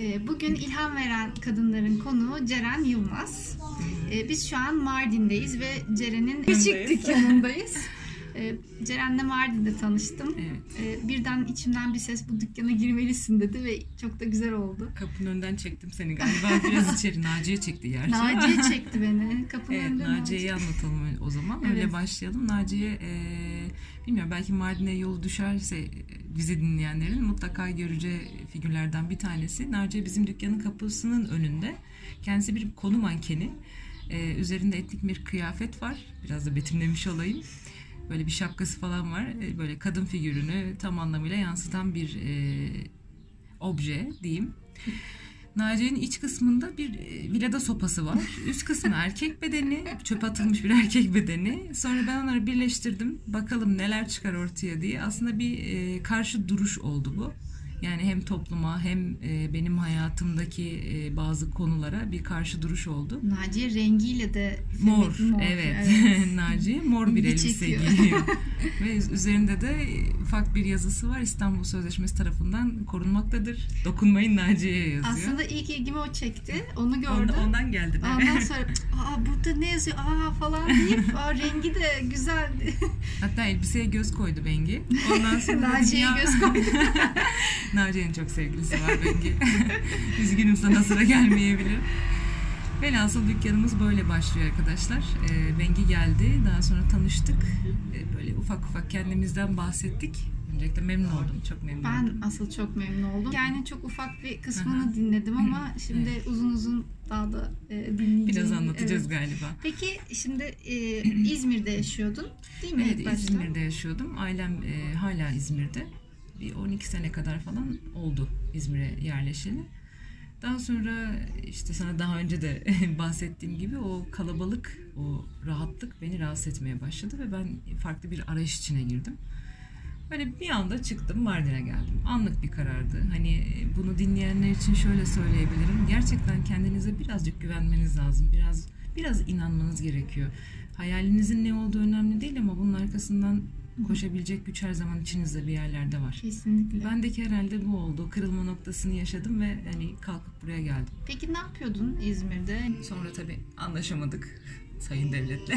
Ee, Bugün ilham veren kadınların konuğu Ceren Yılmaz. Ee, Biz şu an Mardin'deyiz ve Ceren'in küçük dükkanındayız. Ee, Ceren'le Mardin'de tanıştım. Evet. Ee, Birden içimden bir ses bu dükkana girmelisin dedi ve çok da güzel oldu. Kapının önünden çektim seni galiba. Biraz içeri Naciye çekti gerçi. Naciye çekti beni. Kapının Evet önünden Naciye'yi anlatalım o zaman. Evet. Öyle başlayalım. Naciye e, bilmiyorum belki Mardin'e yolu düşerse bizi dinleyenlerin mutlaka göreceği figürlerden bir tanesi. Naciye bizim dükkanın kapısının önünde. Kendisi bir konu mankeni. E, üzerinde etnik bir kıyafet var. Biraz da betimlemiş olayım. Böyle bir şapkası falan var. E, böyle kadın figürünü tam anlamıyla yansıtan bir e, obje diyeyim. Naciye'nin iç kısmında bir e, vilada sopası var. Üst kısmı erkek bedeni, çöpe atılmış bir erkek bedeni. Sonra ben onları birleştirdim. Bakalım neler çıkar ortaya diye. Aslında bir e, karşı duruş oldu bu. Yani hem topluma hem e, benim hayatımdaki e, bazı konulara bir karşı duruş oldu. Naciye rengiyle de Mor, mor, evet. Naciye mor bir elbise giyiyor. Ve üzerinde de ufak bir yazısı var. İstanbul Sözleşmesi tarafından korunmaktadır. Dokunmayın Naciye'ye yazıyor. Aslında ilk ilgimi o çekti. Onu gördüm. Ondan, ondan geldi. Ondan sonra aa burada ne yazıyor aa falan deyip aa rengi de güzel. Hatta elbiseye göz koydu Bengi. Ondan sonra Naciye'ye göz koydu. Naciye'nin çok sevgilisi var Bengi. Üzgünüm sana sıra gelmeyebilir. Velhasıl dükkanımız böyle başlıyor arkadaşlar. Ee, Bengi geldi. Daha sonra tanıştık. Ee, böyle ufak ufak kendimizden bahsettik. Öncelikle memnun oldum. Çok memnun Ben oldum. asıl çok memnun oldum. Yani çok ufak bir kısmını Aha. dinledim ama şimdi uzun uzun daha da e, dinleyeceğim. Biraz anlatacağız Evet. galiba. Peki şimdi e, İzmir'de yaşıyordun değil mi? Evet başta? İzmir'de yaşıyordum. Ailem e, hala İzmir'de. Bir 12 sene kadar falan oldu İzmir'e yerleşeli. Daha sonra işte sana daha önce de bahsettiğim gibi o kalabalık, o rahatlık beni rahatsız etmeye başladı ve ben farklı bir arayış içine girdim. Böyle bir anda çıktım Mardin'e geldim. Anlık bir karardı. Hani bunu dinleyenler için şöyle söyleyebilirim. Gerçekten kendinize birazcık güvenmeniz lazım. Biraz biraz inanmanız gerekiyor. Hayalinizin ne olduğu önemli değil ama bunun arkasından koşabilecek güç her zaman içinizde bir yerlerde var. Kesinlikle. Bendeki herhalde bu oldu. Kırılma noktasını yaşadım ve hani kalkıp buraya geldim. Peki ne yapıyordun İzmir'de? Sonra tabii anlaşamadık Sayın Devlet'le.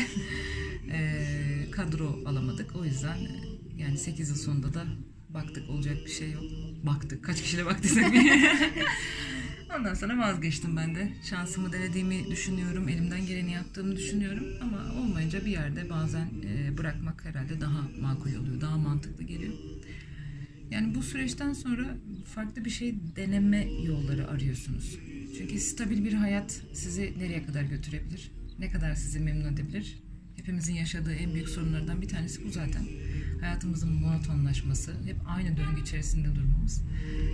Eee, kadro alamadık. O yüzden e, yani 8 yıl sonunda da baktık olacak bir şey yok. Baktık. Kaç kişiyle baktıysak. Ondan sonra vazgeçtim ben de. Şansımı denediğimi düşünüyorum. Elimden geleni yaptığımı düşünüyorum. Ama olmayınca bir yerde bazen e, bırakmak herhalde daha makul oluyor. Daha mantıklı geliyor. Yani bu süreçten sonra farklı bir şey deneme yolları arıyorsunuz. Çünkü stabil bir hayat sizi nereye kadar götürebilir? Ne kadar sizi memnun edebilir? Hepimizin yaşadığı en büyük sorunlardan bir tanesi bu zaten. Hayatımızın monotonlaşması, hep aynı döngü içerisinde durmamız.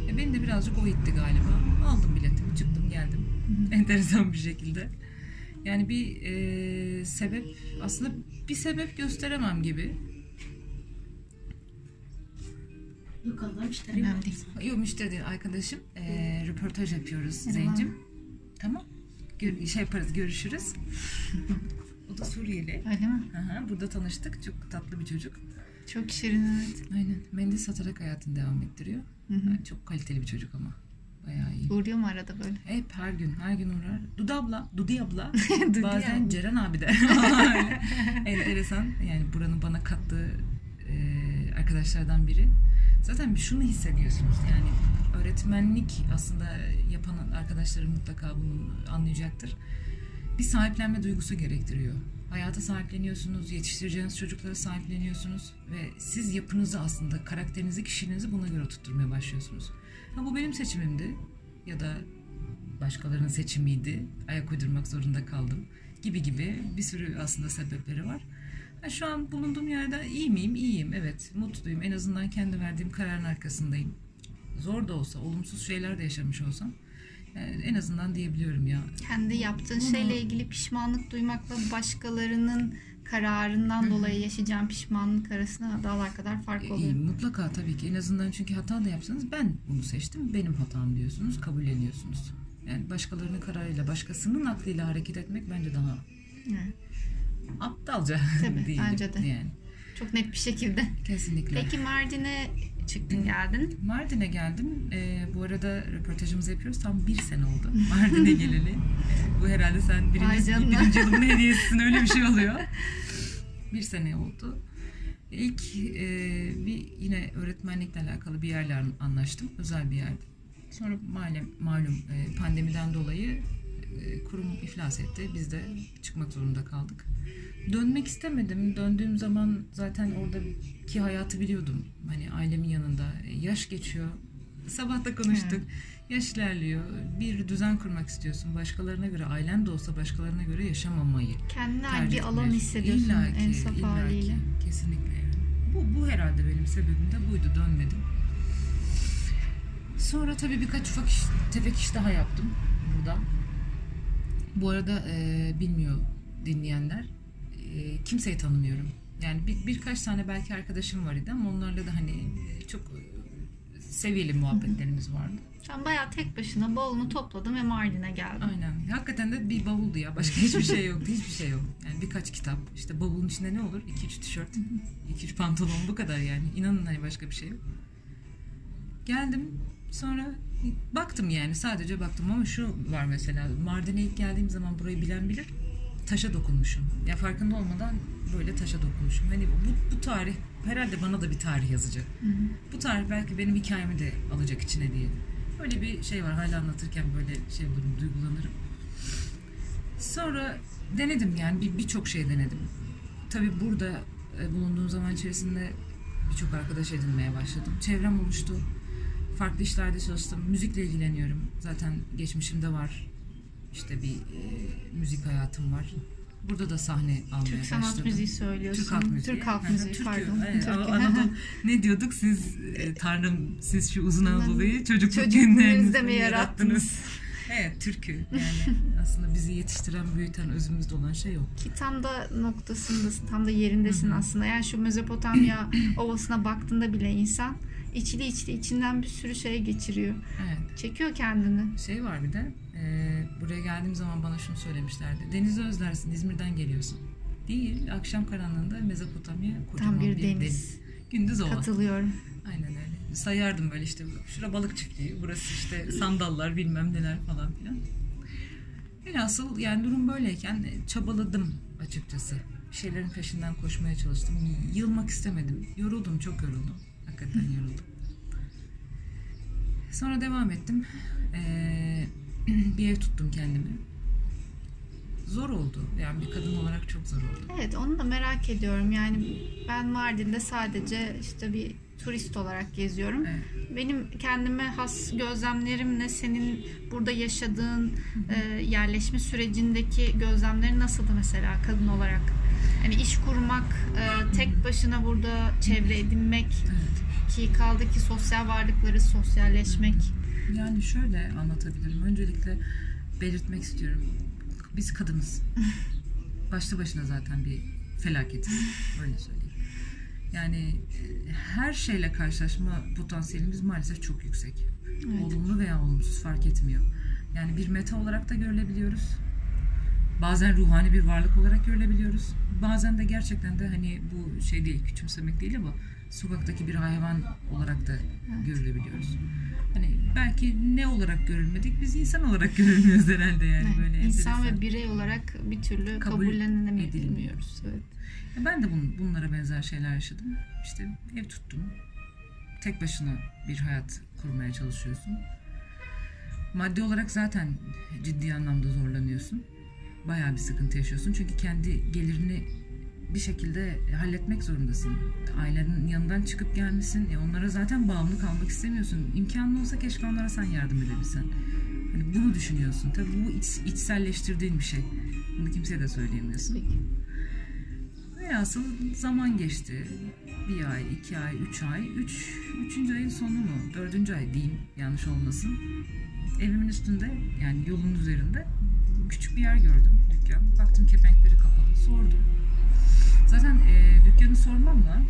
E beni de birazcık o itti galiba. Aldım biletimi, çıktım, geldim. Enteresan bir şekilde. Yani bir e, sebep, aslında bir sebep gösteremem gibi. Yok Allah işte. Önemli değil. Yok müşteri değil arkadaşım. Ee, röportaj yapıyoruz. Zeyn'cim. Tamam. Gör- şey yaparız görüşürüz. o da Suriyeli. Öyle mi? Aha, burada tanıştık. Çok tatlı bir çocuk. Çok şirin evet. Aynen. Mendil satarak hayatını devam ettiriyor. Hı hı. Yani çok kaliteli bir çocuk ama. Bayağı iyi. Uğruyor mu arada böyle? Hep her gün, her gün uğrar. Dudu abla, Dudi abla. Dudi Bazen abla. Ceren abi de. Enteresan. Yani buranın bana kattığı e, arkadaşlardan biri. Zaten bir şunu hissediyorsunuz. Yani öğretmenlik aslında yapan arkadaşlarım mutlaka bunu anlayacaktır. Bir sahiplenme duygusu gerektiriyor. Hayata sahipleniyorsunuz, yetiştireceğiniz çocuklara sahipleniyorsunuz ve siz yapınızı aslında, karakterinizi, kişiliğinizi buna göre tutturmaya başlıyorsunuz. Ha bu benim seçimimdi ya da başkalarının seçimiydi. Ayak uydurmak zorunda kaldım gibi gibi bir sürü aslında sebepleri var. Ha, şu an bulunduğum yerde iyi miyim? İyiyim. Evet. Mutluyum. En azından kendi verdiğim kararın arkasındayım. Zor da olsa, olumsuz şeyler de yaşamış olsam en azından diyebiliyorum ya. Kendi yaptığın Bunu- şeyle ilgili pişmanlık duymakla başkalarının kararından dolayı yaşayacağın pişmanlık arasında dağlar kadar fark İyi, oluyor. mutlaka tabii ki. En azından çünkü hata da yapsanız ben bunu seçtim. Benim hatam diyorsunuz. Kabulleniyorsunuz. Yani başkalarının kararıyla, başkasının aklıyla hareket etmek bence daha Evet. aptalca Tabii, diyelim. bence de. Yani. Çok net bir şekilde. Kesinlikle. Peki Mardin'e çıktın geldin? Mardin'e geldim. Ee, bu arada röportajımızı yapıyoruz. Tam bir sene oldu Mardin'e geleli. Bu herhalde sen birinci, birinci yılın hediyesisin. Öyle bir şey oluyor. bir sene oldu. İlk e, bir yine öğretmenlikle alakalı bir yerle an- anlaştım. Özel bir yerde. Sonra malum, malum e, pandemiden dolayı e, kurum iflas etti. Biz de çıkmak zorunda kaldık. Dönmek istemedim. Döndüğüm zaman zaten oradaki hayatı biliyordum. Hani ailemin yanında. E, Yaş geçiyor. Sabah da konuştuk. Yaş ilerliyor. Bir düzen kurmak istiyorsun. Başkalarına göre, ailen de olsa başkalarına göre yaşamamayı Kendine ait bir alan hissediyorsun İlla ki, en saf haliyle. Kesinlikle yani. Bu, bu herhalde benim sebebim de buydu. Dönmedim. Sonra tabii birkaç ufak iş, tefek iş daha yaptım burada. Bu arada e, bilmiyor dinleyenler. E, kimseyi tanımıyorum. Yani bir, birkaç tane belki arkadaşım var idi ama onlarla da hani e, çok e, seviyeli muhabbetlerimiz vardı. Sen bayağı tek başına bavulunu topladın ve Mardin'e geldin. Aynen. Hakikaten de bir bavuldu ya. Başka hiçbir şey yoktu. Hiçbir şey yok. Yani birkaç kitap. İşte bavulun içinde ne olur? 2-3 tişört, 2-3 pantolon bu kadar yani. İnanın hani başka bir şey yok. Geldim. Sonra baktım yani. Sadece baktım ama şu var mesela. Mardin'e ilk geldiğim zaman burayı bilen bilir. Taşa dokunmuşum. Ya farkında olmadan böyle taşa dokunmuşum. Hani bu, bu tarih herhalde bana da bir tarih yazacak. Bu tarih belki benim hikayemi de alacak içine diye. Öyle bir şey var. Hala anlatırken böyle şey olurum, duygulanırım. Sonra denedim yani bir- birçok şey denedim. Tabii burada e, bulunduğum zaman içerisinde birçok arkadaş edinmeye başladım. Çevrem oluştu. Farklı işlerde çalıştım. Müzikle ilgileniyorum. Zaten geçmişimde var. İşte bir e, müzik hayatım var. Burada da sahne almaya Türk sanat başladım. müziği söylüyorsun. Türk halk müziği. Türk halk müziği Türkü. pardon. Evet, Türkü. Anadolu- ne diyorduk siz e, Tanrım siz şu uzun Anadolu'yu çocukluk Çocuk günlerinizde mi yarattınız? Evet türkü yani aslında bizi yetiştiren büyüten özümüzde olan şey o. Ki tam da noktasındasın, tam da yerindesin aslında. Yani şu Mezopotamya ovasına baktığında bile insan içli içli içinden bir sürü şey geçiriyor. Evet Çekiyor kendini. şey var bir de e, buraya geldiğim zaman bana şunu söylemişlerdi. Denizi özlersin İzmir'den geliyorsun. Değil akşam karanlığında Mezopotamya kocaman Tam bir deniz. Gündüz ova. Katılıyorum. Aynen öyle. Sayardım böyle işte şura balık çiftliği, burası işte sandallar bilmem neler falan filan. Velhasıl yani durum böyleyken e, çabaladım açıkçası. Bir şeylerin peşinden koşmaya çalıştım. Yılmak istemedim. Yoruldum, çok yoruldum. Hakikaten yoruldum. Sonra devam ettim. Ee, bir ev tuttum kendime. Zor oldu. Yani bir kadın olarak çok zor oldu. Evet onu da merak ediyorum. Yani ben Mardin'de sadece işte bir turist olarak geziyorum. Evet. Benim kendime has gözlemlerimle senin burada yaşadığın e, yerleşme sürecindeki gözlemlerin nasıldı mesela kadın olarak? Hani iş kurmak, e, tek başına burada çevre edinmek Evet. Ki kaldı ki sosyal varlıkları sosyalleşmek. Yani şöyle anlatabilirim. Öncelikle belirtmek istiyorum. Biz kadınız. Başlı başına zaten bir felaketiz. Öyle söyleyeyim. Yani e, her şeyle karşılaşma potansiyelimiz maalesef çok yüksek. Evet. Olumlu veya olumsuz fark etmiyor. Yani bir meta olarak da görülebiliyoruz. Bazen ruhani bir varlık olarak görülebiliyoruz. Bazen de gerçekten de hani bu şey değil, küçümsemek değil ama sokaktaki bir hayvan olarak da görülebiliyoruz. Hani belki ne olarak görülmedik, biz insan olarak görülmüyoruz herhalde yani Evet, böyle İnsan enteresan. ve birey olarak bir türlü Kabul. Evet. Ya Ben de bun, bunlara benzer şeyler yaşadım. İşte ev tuttum. Tek başına bir hayat kurmaya çalışıyorsun. Maddi olarak zaten ciddi anlamda zorlanıyorsun. Bayağı bir sıkıntı yaşıyorsun. Çünkü kendi gelirini bir şekilde halletmek zorundasın. Ailenin yanından çıkıp gelmişsin. E onlara zaten bağımlı kalmak istemiyorsun. İmkanlı olsa keşke onlara sen yardım edebilsen. Hani bunu düşünüyorsun. Tabii bu iç, içselleştirdiğin bir şey. Bunu kimseye de söyleyemiyorsun. Peki. Velhasıl zaman geçti. Bir ay, iki ay, üç ay. Üç, üçüncü ayın sonu mu? Dördüncü ay diyeyim yanlış olmasın. Evimin üstünde yani yolun üzerinde küçük bir yer gördüm dükkan. Baktım kepenkleri kapalı. Sordum. Dükkanı sormamla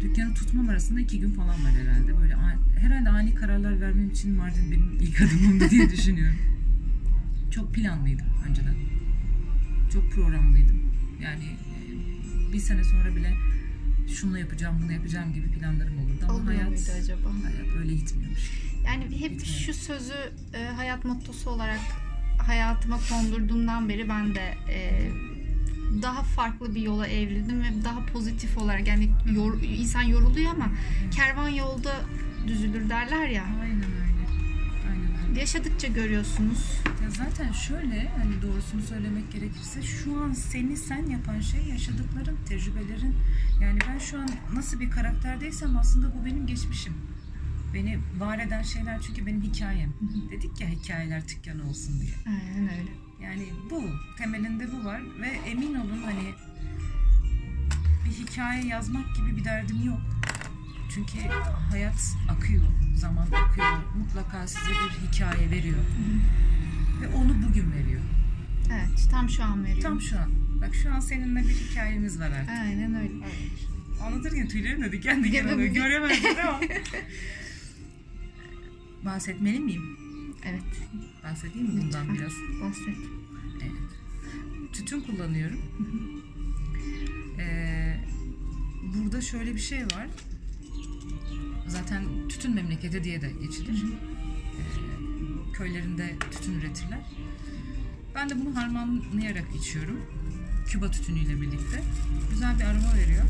dükkanı tutmam arasında iki gün falan var herhalde. Böyle herhalde ani kararlar vermem için Mardin benim ilk adımımdı diye düşünüyorum. Çok planlıydım önceden. Çok programlıydım. Yani e, bir sene sonra bile şunu yapacağım, bunu yapacağım gibi planlarım olurdu ama Olmuyor hayat muydu acaba? hayat öyle gitmiyormuş. Yani hep Gitmiyor. şu sözü e, hayat mottosu olarak hayatıma kondurduğumdan beri ben de e, daha farklı bir yola evrildim ve daha pozitif olarak yani yor- insan yoruluyor ama kervan yolda düzülür derler ya. Aynen öyle. Aynen öyle. Yaşadıkça görüyorsunuz. Ya zaten şöyle hani doğrusunu söylemek gerekirse şu an seni sen yapan şey yaşadıkların, tecrübelerin. Yani ben şu an nasıl bir karakterdeysem aslında bu benim geçmişim. Beni var eden şeyler çünkü benim hikayem. Dedik ya hikayeler tükkan olsun diye. Aynen öyle. Yani bu temelinde bu var ve emin olun hani bir hikaye yazmak gibi bir derdim yok. Çünkü hayat akıyor, zaman akıyor. Mutlaka size bir hikaye veriyor. Ve onu bugün veriyor. Evet tam şu an veriyorum. Tam şu an. Bak şu an seninle bir hikayemiz var artık. Aynen öyle. Anlatırken tüylerim de diken diken oluyor. Göremezsin ama. Bahsetmeli miyim? Evet. Bahsedeyim mi bundan Lütfen. biraz? Bahset. Evet. Tütün kullanıyorum. Ee, burada şöyle bir şey var. Zaten tütün memleketi diye de geçilir. Ee, köylerinde tütün üretirler. Ben de bunu harmanlayarak içiyorum. Küba tütünüyle birlikte. Güzel bir aroma veriyor.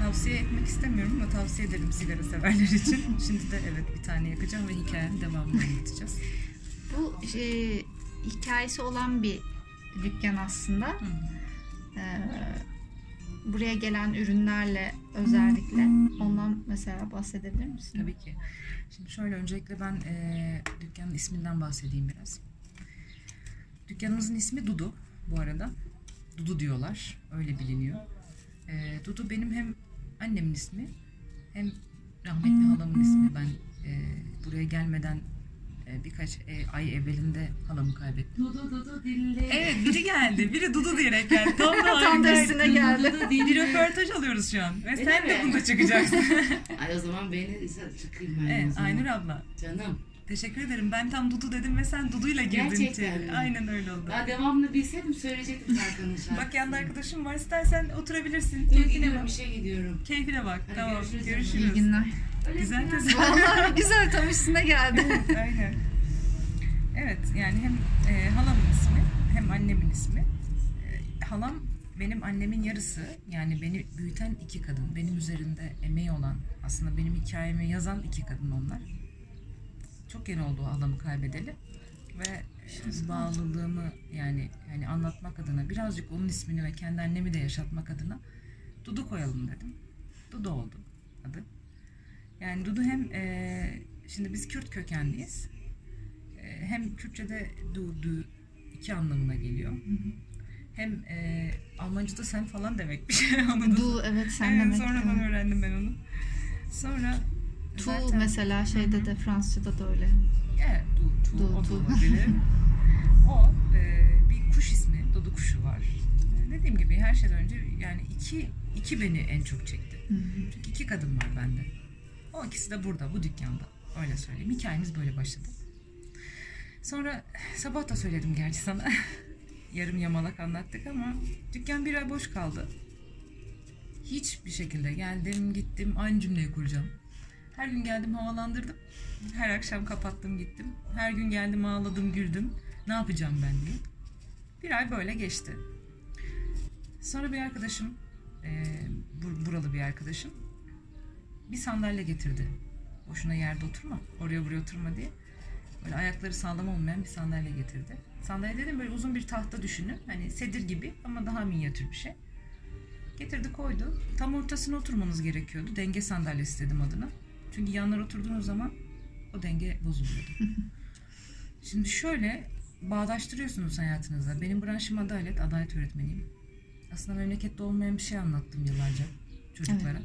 Tavsiye etmek istemiyorum ama tavsiye ederim sigara severler için. Şimdi de evet bir tane yakacağım ve hikayenin devamını anlatacağız. Bu e, hikayesi olan bir dükkan aslında. Hı. Ee, buraya gelen ürünlerle özellikle ondan mesela bahsedebilir misin? Tabii ki. Şimdi şöyle öncelikle ben eee, dükkanın isminden bahsedeyim biraz. Dükkanımızın ismi Dudu bu arada. Dudu diyorlar. Öyle biliniyor. Eee, Dudu benim hem annemin ismi hem rahmetli halamın ismi. Ben eee, buraya gelmeden eee, birkaç e, ay evvelinde halamı kaybettim. Dudu dudu dilli. Evet biri geldi. Biri Dudu diyerek geldi. Tam da, Tam da üstüne geldi. Dudu Bir dilli. röportaj alıyoruz şu an. Ve Öyle sen de mi? bunda çıkacaksın. Ay o zaman beni çıkayım ben o evet, zaman. Aynur abla. Canım. Teşekkür ederim. Ben tam Dudu dedim ve sen Dudu'yla girdin Gerçekten içeri. mi? Aynen öyle oldu. Daha devamını bilseydim söyleyecektim şarkısını. Bak yanında arkadaşım var. İstersen oturabilirsin. Dur gidiyorum şey gidiyorum. Keyfine bak. Hadi tamam. görüşürüz. Görüşürüz. İyi günler. Öyle Güzel kız. Vallahi güzel tam üstüne geldi. Aynen. Evet yani hem e, halamın ismi hem annemin ismi. E, halam benim annemin yarısı. Yani beni büyüten iki kadın. Benim üzerinde emeği olan aslında benim hikayemi yazan iki kadın onlar. Çok yeni oldu o halamı kaybedeli. Ve bağlılığımı yani yani anlatmak adına birazcık onun ismini ve kendi annemi de yaşatmak adına Dudu koyalım dedim. Dudu oldu adı. Yani Dudu hem e, şimdi biz Kürt kökenliyiz. E, hem Kürtçe'de du, du iki anlamına geliyor. Hem e, Almanca'da sen falan demekmiş. Onu Du evet sen demek. sonradan evet. öğrendim ben onu. Sonra Tu zaten- mesela şeyde de Fransızca'da da öyle. Evet, du, tu, Du, tu. o e, bir kuş ismi, dodu kuşu var. E, Dediğim gibi her şeyden önce yani iki, iki beni en çok çekti. Hı hı. Çünkü iki kadın var bende. O ikisi de burada, bu dükkanda. Öyle söyleyeyim. Hikayemiz böyle başladı. Sonra sabah da söyledim gerçi sana. Yarım yamalak anlattık ama dükkan bir ay boş kaldı. Hiçbir şekilde geldim gittim aynı cümleyi kuracağım. Her gün geldim havalandırdım. Her akşam kapattım gittim. Her gün geldim ağladım güldüm. Ne yapacağım ben diye. Bir ay böyle geçti. Sonra bir arkadaşım, e, bur- buralı bir arkadaşım bir sandalye getirdi. Boşuna yerde oturma, oraya buraya oturma diye. Böyle ayakları sağlam olmayan bir sandalye getirdi. Sandalye dedim böyle uzun bir tahta düşünün. Hani sedir gibi ama daha minyatür bir şey. Getirdi koydu. Tam ortasına oturmanız gerekiyordu. Denge sandalyesi dedim adına. Çünkü yanlar oturduğunuz zaman o denge bozuluyordu. Şimdi şöyle bağdaştırıyorsunuz hayatınıza. Benim branşım adalet, adalet öğretmeniyim. Aslında memlekette olmayan bir şey anlattım yıllarca çocuklara.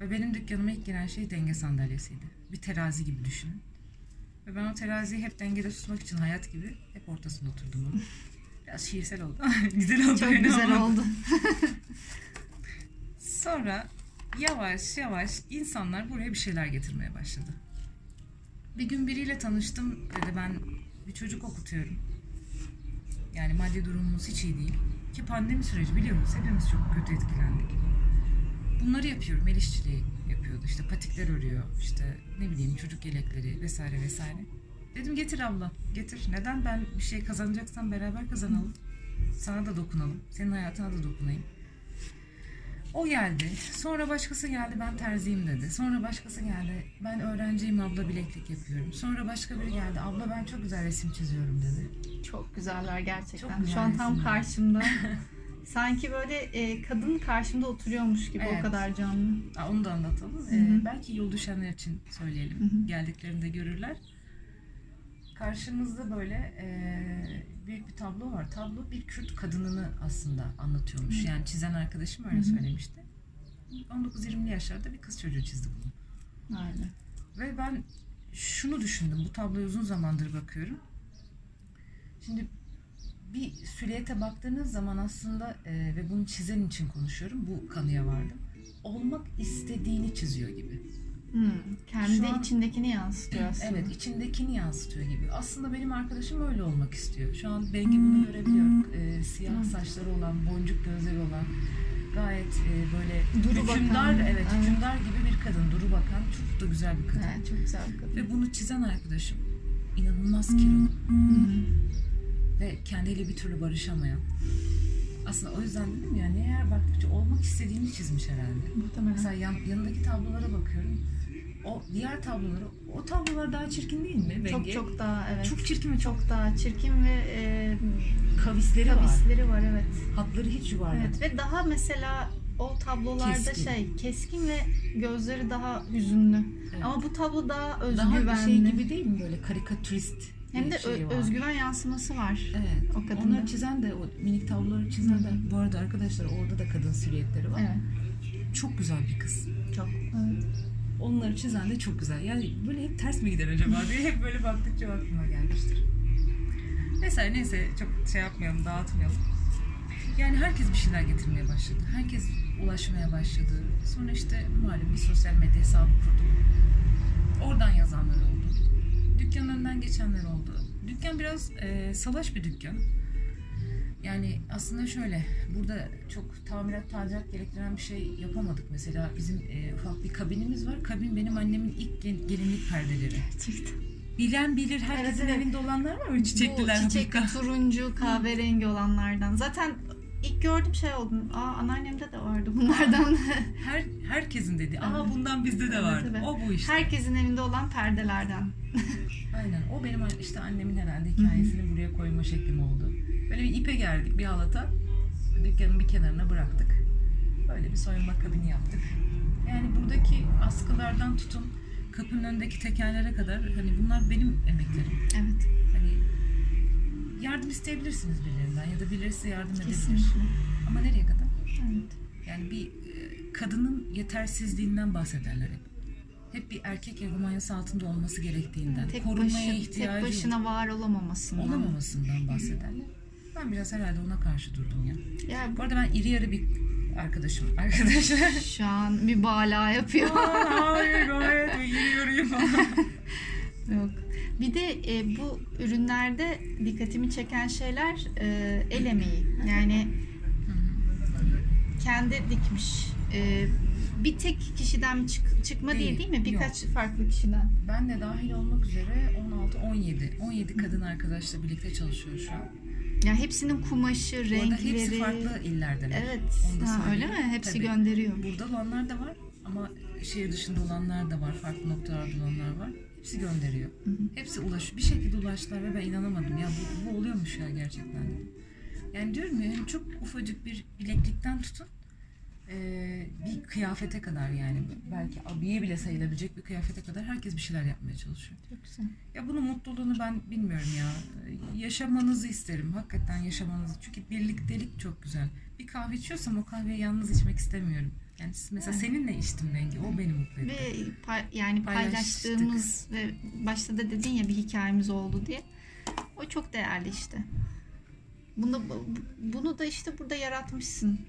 Ve benim dükkanıma ilk giren şey denge sandalyesiydi. Bir terazi gibi düşünün. Ve ben o teraziyi hep dengede tutmak için hayat gibi hep ortasında oturdum onun. Biraz şiirsel oldu. güzel oldu. Çok güzel ama. oldu. Sonra yavaş yavaş insanlar buraya bir şeyler getirmeye başladı. Bir gün biriyle tanıştım dedi ben bir çocuk okutuyorum. Yani maddi durumumuz hiç iyi değil. Ki pandemi süreci biliyoruz hepimiz çok kötü etkilendik. bunları yapıyorum. El işçiliği yapıyordu. İşte patikler örüyor. işte ne bileyim çocuk yelekleri vesaire vesaire. Dedim getir abla getir. Neden ben bir şey kazanacaksam beraber kazanalım. Sana da dokunalım. Senin hayatına da dokunayım. O geldi. Sonra başkası geldi ben terziyim dedi. Sonra başkası geldi ben öğrenciyim abla bileklik yapıyorum. Sonra başka biri geldi abla ben çok güzel resim çiziyorum dedi. Çok güzeller gerçekten. Çok güzel Şu an tam resimler. karşımda. Sanki böyle e, kadın karşımda oturuyormuş gibi Evet. o kadar canlı. Aa, onu da anlatalım. Hı Ee, hı. belki yol düşenler için söyleyelim. Hı hı. Geldiklerinde görürler. Karşımızda böyle e, büyük bir tablo var. Tablo bir Kürt kadınını aslında anlatıyormuş. Yani çizen arkadaşım öyle söylemişti. 19-20'li yaşlarda bir kız çocuğu çizdi bunu. Aynen. Ve ben şunu düşündüm. Bu tabloya uzun zamandır bakıyorum. Şimdi bir silüete baktığınız zaman aslında e, ve bunu çizen için konuşuyorum. Bu kanıya vardım. Olmak istediğini çiziyor gibi. Hmm, Kendi Şu an- içindekini yansıtıyor aslında. Evet, içindekini yansıtıyor gibi. Aslında benim arkadaşım öyle olmak istiyor. Şu an Bengi bunu görebiliyor. Ee, siyah Evet. saçları olan, boncuk gözleri olan, gayet e, böyle Duru hükümdar, bakan, evet, evet. hükümdar gibi bir kadın, duru bakan, çok da güzel bir kadın. Evet, çok güzel bir kadın. Ve bunu çizen arkadaşım inanılmaz Hmm. ve kendiyle bir türlü barışamayan. Aslında o yüzden dedim ya ne yer baktıkça olmak istediğini çizmiş herhalde. Muhtemelen. Mesela yan, yanındaki tablolara bakıyorum. O diğer tabloları, o tablolar daha çirkin değil mi? çok Bengi? çok daha evet. Çok çirkin ve çok çok daha çirkin ve e, kavisleri var. kavisleri var evet. Hatları hiç yuvarlak. Evet ve daha mesela o tablolarda Keskin. şey keskin ve gözleri daha hüzünlü. Evet. Ama bu tablo daha Daha özgüvenli. şey gibi değil mi böyle karikatürist Hem de şey var. özgüven yansıması var. Evet. o kadında. Onları çizen de o minik tabloları çizen de bu arada arkadaşlar orada da kadın silüetleri var. Evet. Çok güzel bir kız. Çok. Evet. Onları çizen de çok güzel. Yani böyle hep ters mi gider acaba diye hep böyle baktıkça aklıma gelmiştir. Neyse neyse çok şey yapmayalım dağıtmayalım. Yani herkes bir şeyler getirmeye başladı. Herkes ulaşmaya başladı. Sonra işte malum bir sosyal medya hesabı kurdum. Oradan yazanlar oldu. Dükkanın önünden geçenler oldu. Dükkan biraz e, salaş bir dükkan. Yani aslında şöyle, burada çok tamirat, tadilat gerektiren bir şey yapamadık. Mesela bizim e, ufak bir kabinimiz var. Kabin benim annemin ilk gel- gelinlik perdeleri. Gerçekten. Bilen bilir, herkesin Evet, evet. evinde olanlar var mı? Çiçekliler. Bu hafif- turuncu, kahverengi olanlardan. Zaten ilk gördüğüm şey oldu. Aa anneannemde de vardı bunlardan. Her, herkesin dedi. Aa Evet. bundan bizde de Evet, vardı. evet. O bu işte. Herkesin evinde olan perdelerden. Aynen. O benim işte annemin herhalde hikayesini buraya koyma şeklim oldu. Böyle bir ipe gerdik bir halata. Dükkanın bir kenarına bıraktık. Böyle bir soyunma kabini yaptık. Yani buradaki askılardan tutun kapının önündeki tekerlere kadar hani bunlar benim emeklerim. Evet. Hani yardım isteyebilirsiniz birilerinden ya da birileri size yardım edebilir. Kesinlikle. Ama nereye kadar? Evet. Yani bir e, kadının yetersizliğinden bahsederler hep. Hep bir erkek egomanyası altında olması gerektiğinden, Tek, korunmaya başı, tek ihtiyacı başına var olamamasından. olamamasından bahsederler. Ben biraz herhalde ona karşı durdum ya. Ya Bu arada ben iri yarı bir arkadaşım. Arkadaşlar. şu an mübalağa yapıyor. Hayır gayet iri yarıyım falan. Yok. Bir de e, bu ürünlerde dikkatimi çeken şeyler e, el emeği. Yani kendi dikmiş. E, bir tek kişiden çık- çıkma değil Değil, değil mi? Birkaç farklı kişiden. Ben de dahil olmak üzere 16-17. 17 kadın arkadaşla birlikte çalışıyor şu an. Ya hepsinin kumaşı, Bu arada renkleri. hepsi farklı illerdeler. Evet. Ha, öyle mi? Hepsi Tabii. gönderiyor. Burada olanlar da var ama şehir dışında olanlar da var. Farklı noktalarda olanlar var. Hepsi gönderiyor. Hı hı. Hepsi ulaş. Bir şekilde ulaştılar ve ben inanamadım. Ya bu, bu oluyormuş ya gerçekten. Yani diyorum ya çok ufacık bir bileklikten tutun eee, bir kıyafete kadar yani belki abiye bile sayılabilecek bir kıyafete kadar herkes bir şeyler yapmaya çalışıyor. Çok güzel. Ya bunun mutluluğunu ben bilmiyorum ya. Yaşamanızı isterim. Hakikaten yaşamanızı. Çünkü birliktelik çok güzel. Bir kahve içiyorsam o kahveyi yalnız içmek istemiyorum. Yani mesela Evet. seninle içtim rengi. O beni mutlu etti. Ve pay- yani paylaştığımız ve başta da dedin ya bir hikayemiz oldu diye. O çok değerli işte. Bunu bunu da işte burada yaratmışsın.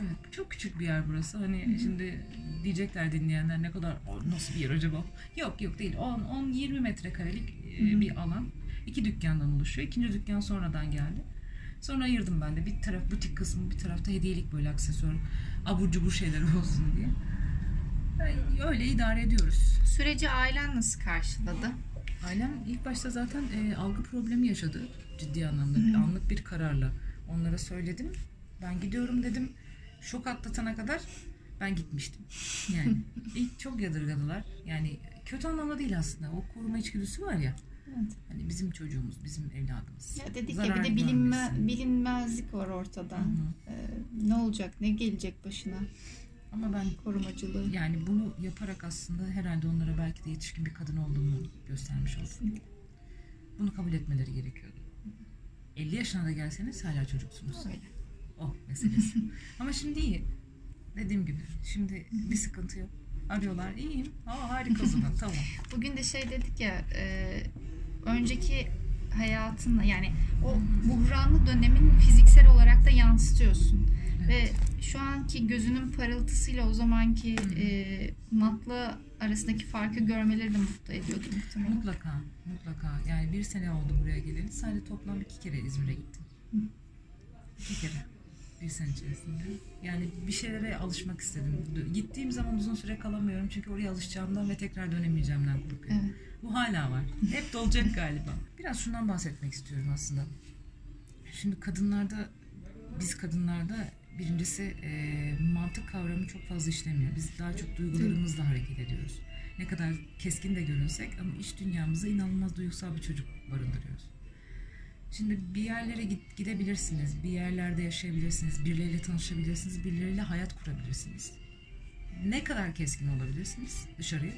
Evet. Çok küçük bir yer burası. Hani şimdi diyecekler dinleyenler ne kadar "O nasıl bir yer acaba? Yok yok değil. 10 10 20 metrekarelik e, Hı hı. bir alan. İki dükkandan oluşuyor. İkinci dükkan sonradan geldi. Sonra ayırdım ben de. Bir taraf butik kısmı, bir tarafta hediyelik böyle aksesuar, abur cubur şeyler olsun diye. Yani öyle idare ediyoruz. Süreci ailen nasıl karşıladı? Ailem ilk başta zaten e, algı problemi yaşadı ciddi anlamda. Bir anlık bir kararla. Onlara söyledim. Ben gidiyorum dedim. Şok atlatana kadar ben gitmiştim. Yani ilk çok yadırgadılar. Yani kötü anlamda değil aslında. O koruma içgüdüsü var ya. Evet. Hani bizim çocuğumuz, bizim evladımız. Ya dedik ya Zarar bir de bilinme, görmesin. bilinmezlik var ortada. Hı hı. Ee, ne olacak, ne gelecek başına Ama ben korumacılığı. yani bunu yaparak aslında herhalde onlara belki de yetişkin bir kadın olduğumu göstermiş oldum. Kesinlikle. Bunu kabul etmeleri gerekiyordu. 50 yaşına da gelseniz hala çocuksunuz. Öyle. O meselesi. Ama şimdi iyi. Dediğim gibi şimdi bir sıkıntı yok. Arıyorlar iyiyim. Aa harika o zaman tamam. Bugün de şey dedik ya, e, önceki hayatınla yani o buhranlı dönemin fiziksel olarak da yansıtıyorsun. Ve şu anki gözünün parıltısıyla o zamanki e, matla arasındaki farkı görmeleri de mutlu ediyordu muhtemelen. Mutlaka, mutlaka. Yani bir sene oldu buraya geleli. Sadece toplam iki kere İzmir'e gittim. İki kere. Bir sene içerisinde. Yani bir şeylere alışmak istedim. Gittiğim zaman uzun süre kalamıyorum. Çünkü oraya alışacağımdan ve tekrar dönemeyeceğimden korkuyorum. Evet. Bu hala var. Hep de olacak galiba. Biraz şundan bahsetmek istiyorum aslında. Şimdi kadınlarda, biz kadınlarda birincisi e, mantık kavramı çok fazla işlemiyor. Biz daha çok duygularımızla hareket ediyoruz. Ne kadar keskin de görünsek ama iç dünyamızda inanılmaz duygusal bir çocuk barındırıyoruz. Şimdi bir yerlere git, gidebilirsiniz, bir yerlerde yaşayabilirsiniz, birileriyle tanışabilirsiniz, birileriyle hayat kurabilirsiniz. Ne kadar keskin olabilirsiniz dışarıya?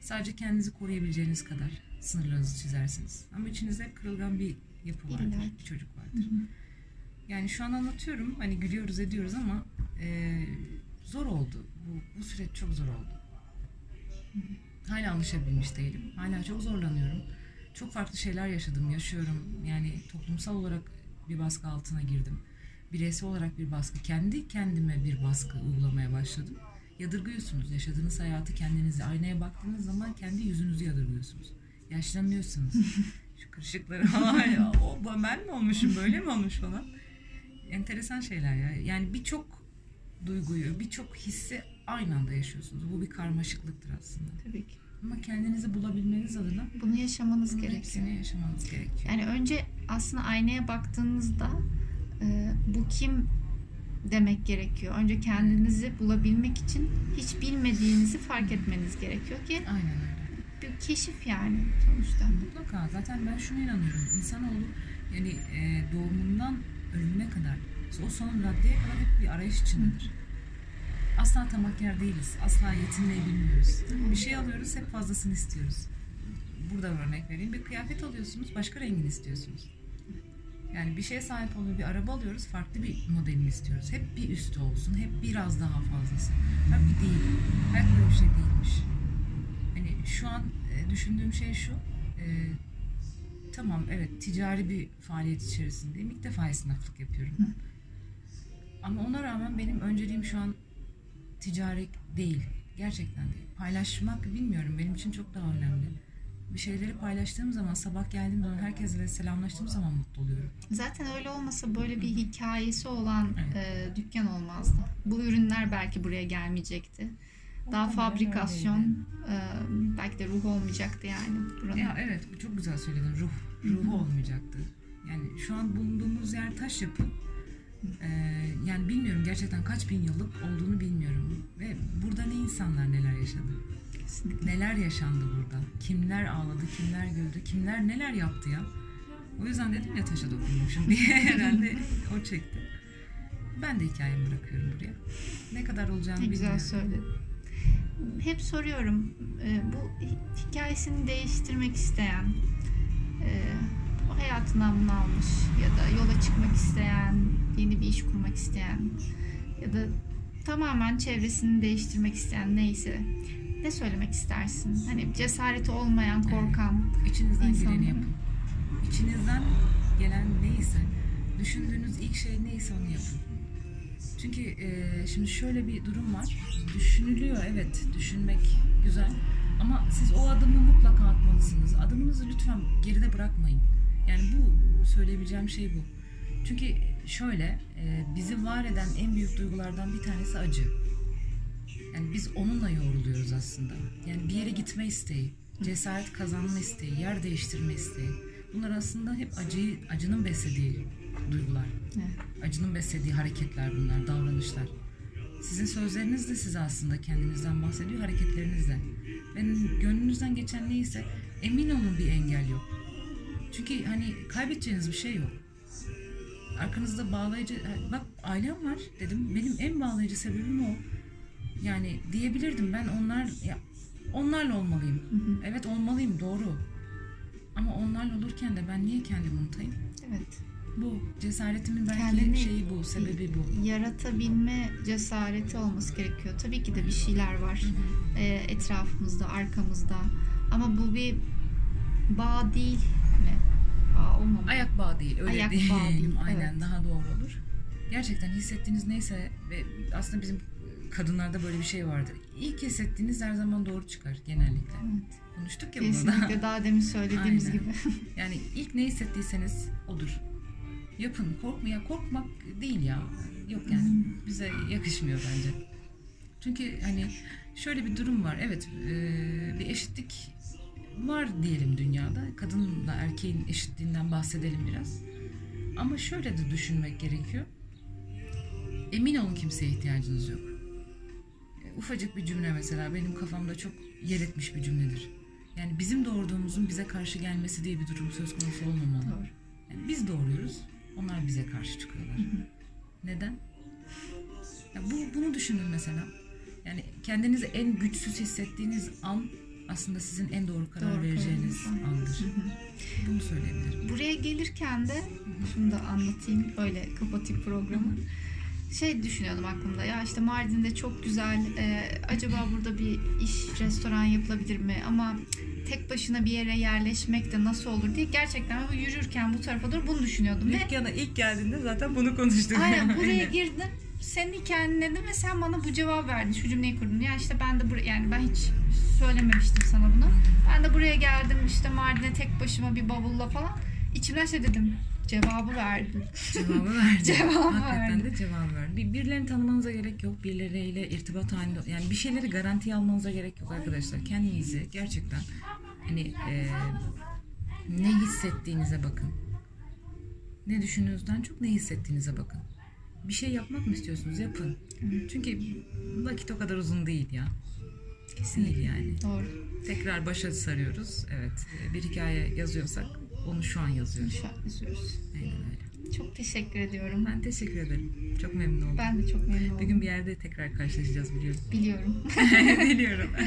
Sadece kendinizi koruyabileceğiniz kadar sınırlarınızı çizersiniz. Ama içinizde kırılgan bir yapı vardır, İlla bir çocuk vardır. Yani şu an anlatıyorum, hani gülüyoruz ediyoruz ama e, zor oldu. Bu, bu süreç çok zor oldu. Hala alışabilmiş değilim. Hala çok zorlanıyorum. Çok farklı şeyler yaşadım, yaşıyorum. Yani toplumsal olarak bir baskı altına girdim. Bireysel olarak bir baskı, kendi kendime bir baskı uygulamaya başladım. Yadırgıyorsunuz. Yaşadığınız hayatı kendinizi aynaya baktığınız zaman kendi yüzünüzü yadırgıyorsunuz. Yaşlanıyorsunuz. Şu kırışıkları falan ya, o ben mi olmuşum böyle mi olmuş falan. Enteresan şeyler ya. Yani birçok duyguyu, birçok hissi aynı anda yaşıyorsunuz. Bu bir karmaşıklıktır aslında. Tabii ki. Ama kendinizi bulabilmeniz adına Bunu yaşamanız bunun gerekiyor. yaşamanız gerekiyor. Yani önce aslında aynaya baktığınızda e, bu kim demek gerekiyor. Önce kendinizi bulabilmek için hiç bilmediğinizi fark etmeniz gerekiyor ki Aynen öyle. bir keşif yani sonuçta. Mutlaka. Zaten ben şuna inanıyorum. İnsanoğlu yani e, doğumundan ölümüne kadar o son raddeye kadar hep bir arayış içindedir. Asla tamakkar değiliz. Asla yetinmeyi bilmiyoruz. Bir şey alıyoruz hep fazlasını istiyoruz. Burada örnek vereyim. Bir kıyafet alıyorsunuz başka rengini istiyorsunuz. Yani bir şeye sahip oluyor, bir araba alıyoruz, farklı bir modelini istiyoruz. Hep bir üstü olsun, hep biraz daha fazlası. Halbuki değil. Hayat böyle bir şey değilmiş. Hani şu an e, düşündüğüm şey şu. e, tamam evet ticari bir faaliyet içerisindeyim. İlk defa esnaflık yapıyorum. Ama ona rağmen benim önceliğim şu an ticari değil. Gerçekten değil. Paylaşmak bilmiyorum benim için çok daha önemli. Bir şeyleri paylaştığım zaman sabah geldiğim zaman herkesle selamlaştığım zaman mutlu oluyorum. Zaten öyle olmasa böyle bir hikayesi olan e, dükkan olmazdı. Bu ürünler belki buraya gelmeyecekti. Daha Muhtemelen fabrikasyon, e, belki de ruh olmayacaktı yani buranın. Ya evet çok güzel söyledin. Ruh. Ruhu olmayacaktı. Yani şu an bulunduğumuz yer taş yapı. Ee, yani bilmiyorum gerçekten kaç bin yıllık olduğunu bilmiyorum. Ve burada ne insanlar neler yaşadı. Kesinlikle. Neler yaşandı burada. Kimler ağladı, kimler güldü, kimler neler yaptı ya. O yüzden dedim ya taşa dokunmuşum diye herhalde o çekti. Ben de hikayemi bırakıyorum buraya. Ne kadar olacağını Ne güzel bilmiyorum. söyledin. Hep soruyorum e, bu hi- hikayesini değiştirmek isteyen, e, hayatından bunu almış ya da yola çıkmak isteyen, yeni bir iş kurmak isteyen ya da tamamen çevresini değiştirmek isteyen neyse ne söylemek istersin? Hani cesareti olmayan, korkan. İçinizden İnsanlara. geleni yapın. İçinizden gelen neyse, düşündüğünüz ilk şey neyse onu yapın. Çünkü e, şimdi şöyle bir durum var. Düşünülüyor evet, düşünmek güzel. Ama siz o adımı mutlaka atmalısınız. Adımınızı lütfen geride bırakmayın. Yani bu söyleyebileceğim şey bu. Çünkü şöyle e, bizi var eden en büyük duygulardan bir tanesi acı. Yani biz onunla yoğruluyoruz aslında. Yani bir yere gitme isteği, cesaret kazanma isteği, yer değiştirme isteği. Bunlar aslında hep acıyı, acının beslediği duygular. Evet. Acının beslediği hareketler bunlar, davranışlar. Sizin sözleriniz de size aslında kendinizden bahsediyor, hareketleriniz de. Benim gönlünüzden geçen neyse emin olun bir engel yok. Çünkü hani kaybedeceğiniz bir şey yok. Arkanızda bağlayıcı, bak ailem var dedim. Benim en bağlayıcı sebebim o. Yani diyebilirdim ben onlar, ya onlarla olmalıyım. Evet olmalıyım doğru. Ama onlarla olurken de ben niye kendimi unutayım? Evet. Bu cesaretimin belki Kendini- şeyi bu, sebebi bu. Yaratabilme cesareti olması gerekiyor. Tabii ki de bir şeyler var e, etrafımızda, arkamızda. Ama bu bir bağ değil mi? Bağ olmamalı. Ayak bağı değil, öyle Ayak değil. bağı değil, Aynen evet. daha doğru olur. Gerçekten hissettiğiniz neyse ve aslında bizim kadınlarda böyle bir şey vardır. İlk hissettiğiniz her zaman doğru çıkar genellikle. Evet. Konuştuk ya bunu da. Kesinlikle daha demin söylediğimiz Aynen. gibi. Yani ilk ne hissettiyseniz odur. Yapın. Korkma ya korkmak değil ya. Yok yani bize yakışmıyor bence. Çünkü hani şöyle bir durum var. Evet bir eşitlik var diyelim dünyada. Kadınla erkeğin eşitliğinden bahsedelim biraz. Ama şöyle de düşünmek gerekiyor. Emin olun kimseye ihtiyacınız yok. E, Ufacık bir cümle mesela benim kafamda çok yer etmiş bir cümledir. Yani bizim doğurduğumuzun bize karşı gelmesi diye bir durum söz konusu olmamalı. Doğru. Yani biz doğuruyoruz, onlar bize karşı çıkıyorlar. Neden? Ya bu, bunu düşünün mesela. Yani kendinizi en güçsüz hissettiğiniz an aslında sizin en doğru karar Doğru vereceğiniz andır. Bunu söyleyebilirim. Buraya gelirken de şunu da anlatayım öyle kapatayım programı. Şey düşünüyordum aklımda ya işte Mardin'de çok güzel e, acaba burada bir iş restoran yapılabilir mi ama tek başına bir yere yerleşmek de nasıl olur diye gerçekten yürürken bu tarafa doğru bunu düşünüyordum ve Dükkana ilk geldiğinde zaten bunu konuştuk. aynen buraya girdim senin hikayen dedim ve sen bana bu cevap verdin şu cümleyi kurdun ya işte ben de buraya yani ben hiç söylememiştim sana bunu ben de buraya geldim işte Mardin'e tek başıma bir bavulla falan içimden şey dedim cevabı verdim Cevabı verdi. Cevabı Hakikaten verdi. de cevabı verdi. Bir, birilerini tanımanıza gerek yok. Birileriyle irtibat halinde yani bir şeyleri garantiye almanıza gerek yok arkadaşlar. Kendinizi gerçekten hani e, ne hissettiğinize bakın. Ne düşündüğünüzden çok ne hissettiğinize bakın. Bir şey yapmak mı istiyorsunuz? Yapın. Çünkü vakit o kadar uzun değil ya. Değil yani. doğru Tekrar başa sarıyoruz. Evet. Bir hikaye yazıyorsak onu şu an yazıyoruz. şu an yazıyoruz. Aynen öyle. çok teşekkür ediyorum Ben teşekkür ederim. Çok memnun oldum. ben de çok memnun Bir oldum gün bir yerde tekrar karşılaşacağız biliyorum. biliyorum Biliyorum.